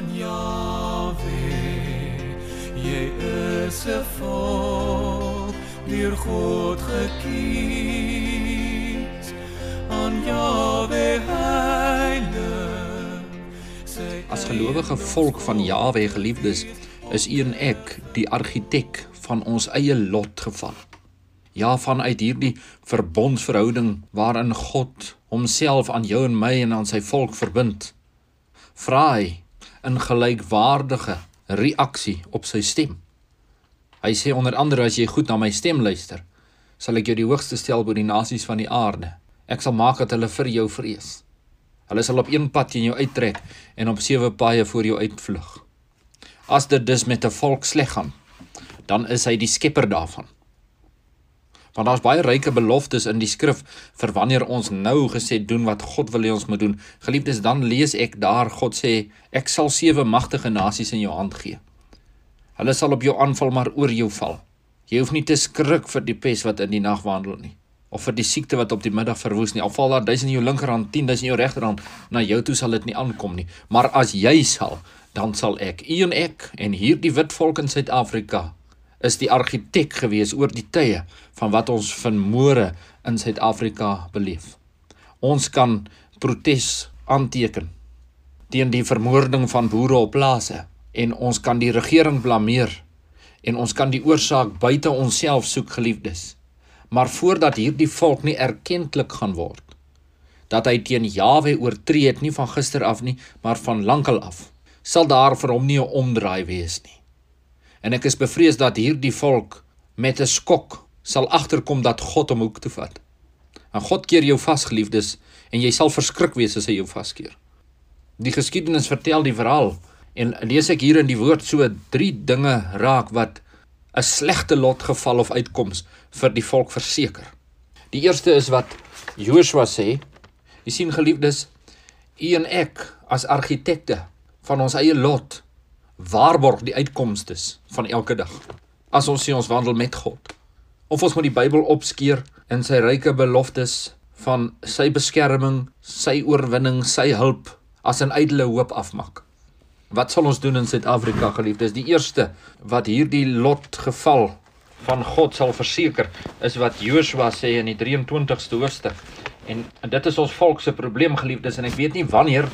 van Jahwe. Jy is 'n volk deur God gekies. Aan Jahwe heilig. As gelowige volk van Jahwe geliefdes, is u en ek die argitek van ons eie lot geval. Ja, vanuit hierdie verbondsverhouding waarin God homself aan jou en my en aan sy volk verbind, vra hy in gelykwaardige reaksie op sy stem. Hy sê onder andere as jy goed na my stem luister, sal ek jou die hoogste stel bo die nasies van die aarde. Ek sal maak dat hulle vir jou vrees. Hulle sal op een pad teen jou uittrek en op sewe paaie voor jou uitvlug. As dit dus met 'n volk sleg gaan, dan is hy die skepper daarvan. Want daar's baie ryke beloftes in die skrif vir wanneer ons nou gesê doen wat God wil hê ons moet doen. Geliefdes, dan lees ek daar God sê, ek sal sewe magtige nasies in jou hand gee. Hulle sal op jou aanval maar oor jou val. Jy hoef nie te skrik vir die pes wat in die nag wandel nie of vir die siekte wat op die middag verwoes nie. Al val daar duisend in jou linkerhand, 10000 in jou regterhand, na jou toe sal dit nie aankom nie. Maar as jy sal, dan sal ek, u en ek en hierdie wit volk in Suid-Afrika is die argitek gewees oor die tye van wat ons vanmôre in Suid-Afrika beleef. Ons kan protes aanteken teen die vermoording van boere op plase en ons kan die regering blameer en ons kan die oorsaak buite onsself soek geliefdes. Maar voordat hierdie volk nie erkentlik gaan word dat hy teen Jawe oortree het nie van gister af nie, maar van lankal af, sal daar vir hom nie 'n omdraai wees nie. En ek is bevrees dat hierdie volk met 'n skok sal agterkom dat God hom hoek toe vat. En God keer jou vas, geliefdes, en jy sal verskrik wees as hy jou vaskeer. Die geskiedenis vertel die verhaal en lees ek hier in die woord so drie dinge raak wat 'n slegte lotgeval of uitkoms vir die volk verseker. Die eerste is wat Joshua sê. Jy sien geliefdes, u en ek as argitekte van ons eie lot waarborg die uitkomstes van elke dag. As ons sê ons wandel met God, of ons moet die Bybel opskeer in sy ryke beloftes van sy beskerming, sy oorwinning, sy hulp as 'n ydelle hoop afmaak. Wat sal ons doen in Suid-Afrika, geliefdes? Die eerste wat hierdie lot geval van God sal verseker is wat Joshua sê in die 23ste hoofstuk. En dit is ons volk se probleem geliefdes en ek weet nie wanneer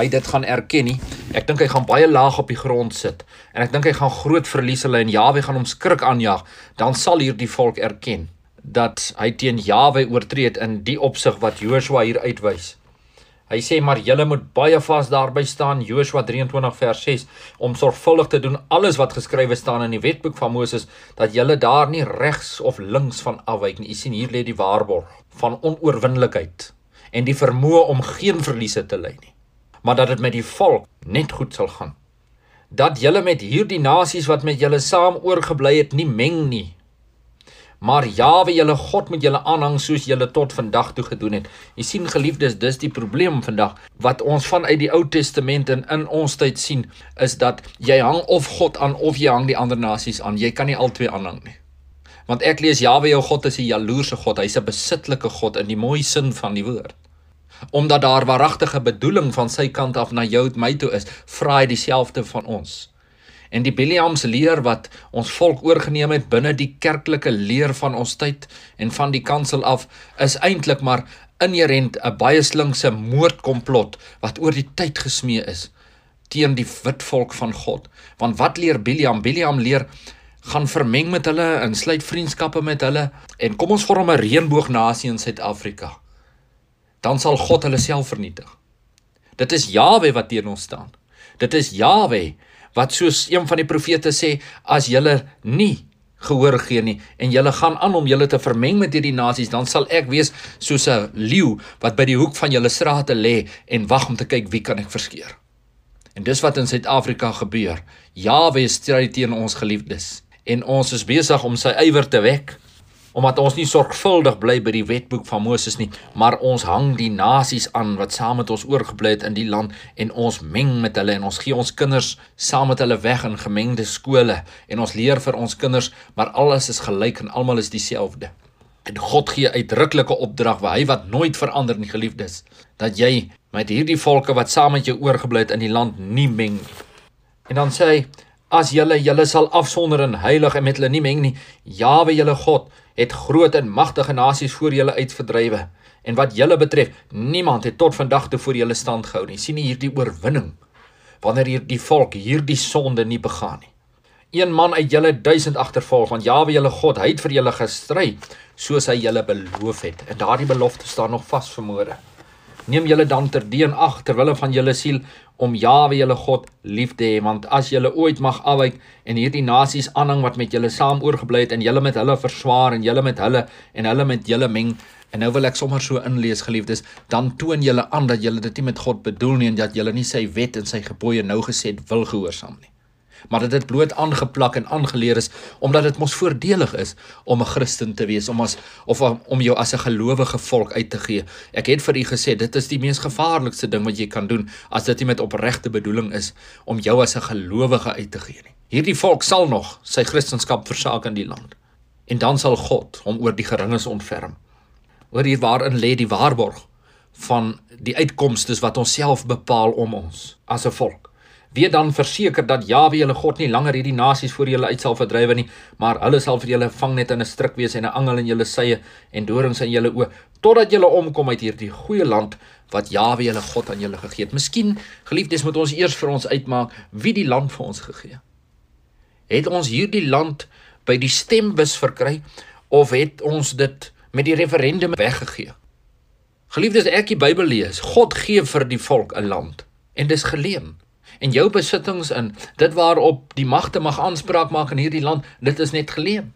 hy dit gaan erken nie. Ek dink hy gaan baie laag op die grond sit en ek dink hy gaan groot verlies hulle en Jawe gaan hom skrik aanjaag. Dan sal hierdie volk erken dat hy teen Jawe oortree het in die opsig wat Joshua hier uitwys. Hy sê maar julle moet baie vas daarby staan Joshua 23 vers 6 om sorgvuldig te doen alles wat geskrywe staan in die wetboek van Moses dat julle daar nie regs of links van afwyk nie. U sien hier lê die waarborg van onoorwinnelikheid en die vermoë om geen verliese te ly nie. Maar dat dit met die volk net goed sal gaan. Dat julle met hierdie nasies wat met julle saam oorgebly het nie meng nie Maar Jawe, julle God moet julle aanhang soos julle tot vandag toe gedoen het. Jy sien geliefdes, dis die probleem vandag wat ons vanuit die Ou Testament en in ons tyd sien, is dat jy hang of God aan of jy hang die ander nasies aan. Jy kan nie albei aanhang nie. Want ek lees Jawe jou God is 'n jaloerse God. Hy's 'n besittelike God in die mooi sin van die woord. Omdat daar waaragtige bedoeling van sy kant af na jou en my toe is, vra hy dieselfde van ons. En die Biliams leer wat ons volk oorgeneem het binne die kerklike leer van ons tyd en van die kansel af is eintlik maar inherent 'n baie slinkse moordkomplot wat oor die tyd gesmee is teen die wit volk van God. Want wat leer Biliam? Biliam leer gaan vermeng met hulle en sluit vriendskappe met hulle en kom ons vorm 'n reënboognasie in Suid-Afrika. Dan sal God hulle self vernietig. Dit is Jawe wat teen ons staan. Dit is Jawe wat soos een van die profete sê as julle nie gehoor gee nie en julle gaan aan om julle te vermeng met hierdie nasies dan sal ek wees soos 'n leeu wat by die hoek van julle strate lê en wag om te kyk wie kan ek verskeer. En dis wat in Suid-Afrika gebeur. Jawe stry teen ons geliefdes en ons is besig om sy ywer te wek omdat ons nie sorgvuldig bly by die wetboek van Moses nie, maar ons hang die nasies aan wat saam met ons oorgebly het in die land en ons meng met hulle en ons gee ons kinders saam met hulle weg in gemengde skole en ons leer vir ons kinders, maar alles is gelyk en almal is dieselfde. En God gee uitdruklike opdrag waar hy wat nooit verander nie geliefdes, dat jy met hierdie volke wat saam met jou oorgebly het in die land nie meng nie. En dan sê hy as julle julle sal afsonder en heilig en met hulle nie meng nie, Jawe julle God het groot en magtige nasies voor julle uitverdrywe. En wat julle betref, niemand het tot vandag toe voor julle stand gehou nie. sien nie hierdie oorwinning wanneer hierdie volk hierdie sonde nie begaan nie. Een man uit julle duisend agtervolg, want Jawe julle God, hy het vir julle gestry soos hy julle beloof het. En daardie belofte staan nog vas vir môre. Neem julle dan terdeen ag ter wille van julle siel om Jawe julle God lief te hê, want as julle ooit mag afwyk en hierdie nasies aanhang wat met julle saam oorgebly het en julle met hulle verswaar en julle met hulle en hulle met julle meng en nou wil ek sommer so inlees geliefdes, dan toon julle aan dat julle dit nie met God bedoel nie en dat julle nie sy wet en sy gebooie nou gesed wil gehoorsaam nie maar dit bloot aangeplak en aangeleer is omdat dit mos voordelig is om 'n Christen te wees, om as of om jou as 'n gelowige volk uit te gee. Ek het vir u gesê dit is die mees gevaarlikste ding wat jy kan doen as dit nie met opregte bedoeling is om jou as 'n gelowige uit te gee nie. Hierdie volk sal nog sy kristendom versaak in die land. En dan sal God hom oor die geringes ontferm. Oor hier waarin lê die waarborg van die uitkomste wat ons self bepaal om ons as 'n volk Weet dan verseker dat Jawe julle God nie langer hierdie nasies voor julle uit sal verdrywe nie, maar hulle sal vir julle vang net in 'n struik wees en 'n angel in julle sye en dorings in julle oë, totdat julle omkom uit hierdie goeie land wat Jawe julle God aan julle gegee het. Miskien, geliefdes, moet ons eers vir ons uitmaak wie die land vir ons gegee het. Het ons hierdie land by die stembus verkry of het ons dit met die referendum weggegee? Geliefdes, ek die Bybel lees, God gee vir die volk 'n land en dis geleen en jou besittings in dit waarop die magte mag aanspraak maak in hierdie land dit is net geleen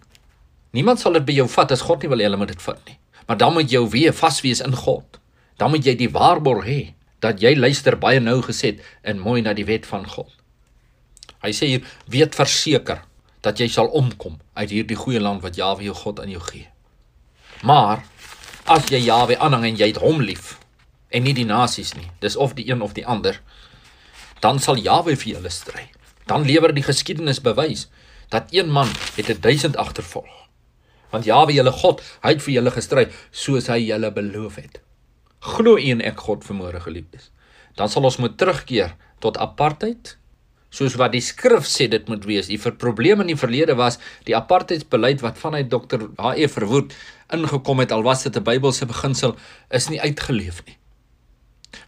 niemand sal dit by jou vat as God nie wil hê hulle moet dit vat nie. Maar dan moet jou weer vas wees in God. Dan moet jy die waarborg hê dat jy luister baie nou geset en mooi na die wet van God. Hy sê hier weet verseker dat jy sal omkom uit hierdie goeie land wat Jawe jou God aan jou gee. Maar as jy Jawe aanhang en jy het hom lief en nie die nasies nie dis of die een of die ander dan sal Jawe vir julle stry. Dan lewer die geskiedenis bewys dat een man het 'n duisend agtervolg. Want Jawe julle God, hy het vir julle gestry soos hy julle beloof het. Glo een ek God vermoere geliefdes. Dan sal ons moet terugkeer tot apartheid soos wat die skrif sê dit moet wees. Die probleem in die verlede was die apartheidsbeleid wat vanuit Dr. H.E. Verwoerd ingekom het al was dit 'n Bybelse beginsel is nie uitgeleef nie.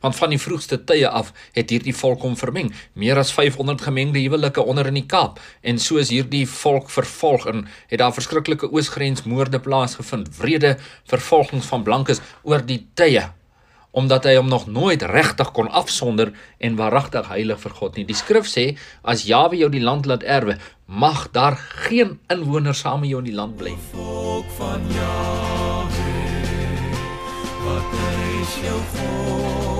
Want van die vroegste tye af het hierdie volk hom vermeng. Meer as 500 gemengde huwelike onder in die Kaap en so is hierdie volk vervolg en het daar verskriklike oosgrensmoorde plaasgevind. Wrede vervolgings van blankes oor die tye omdat hy hom nog nooit regtig kon afsonder en waaragtig heilig vir God nie. Die skrif sê as Jawe jou die land laat erwe, mag daar geen inwoners saam met jou in die land bly. Volk van Jawe, wat is jou God?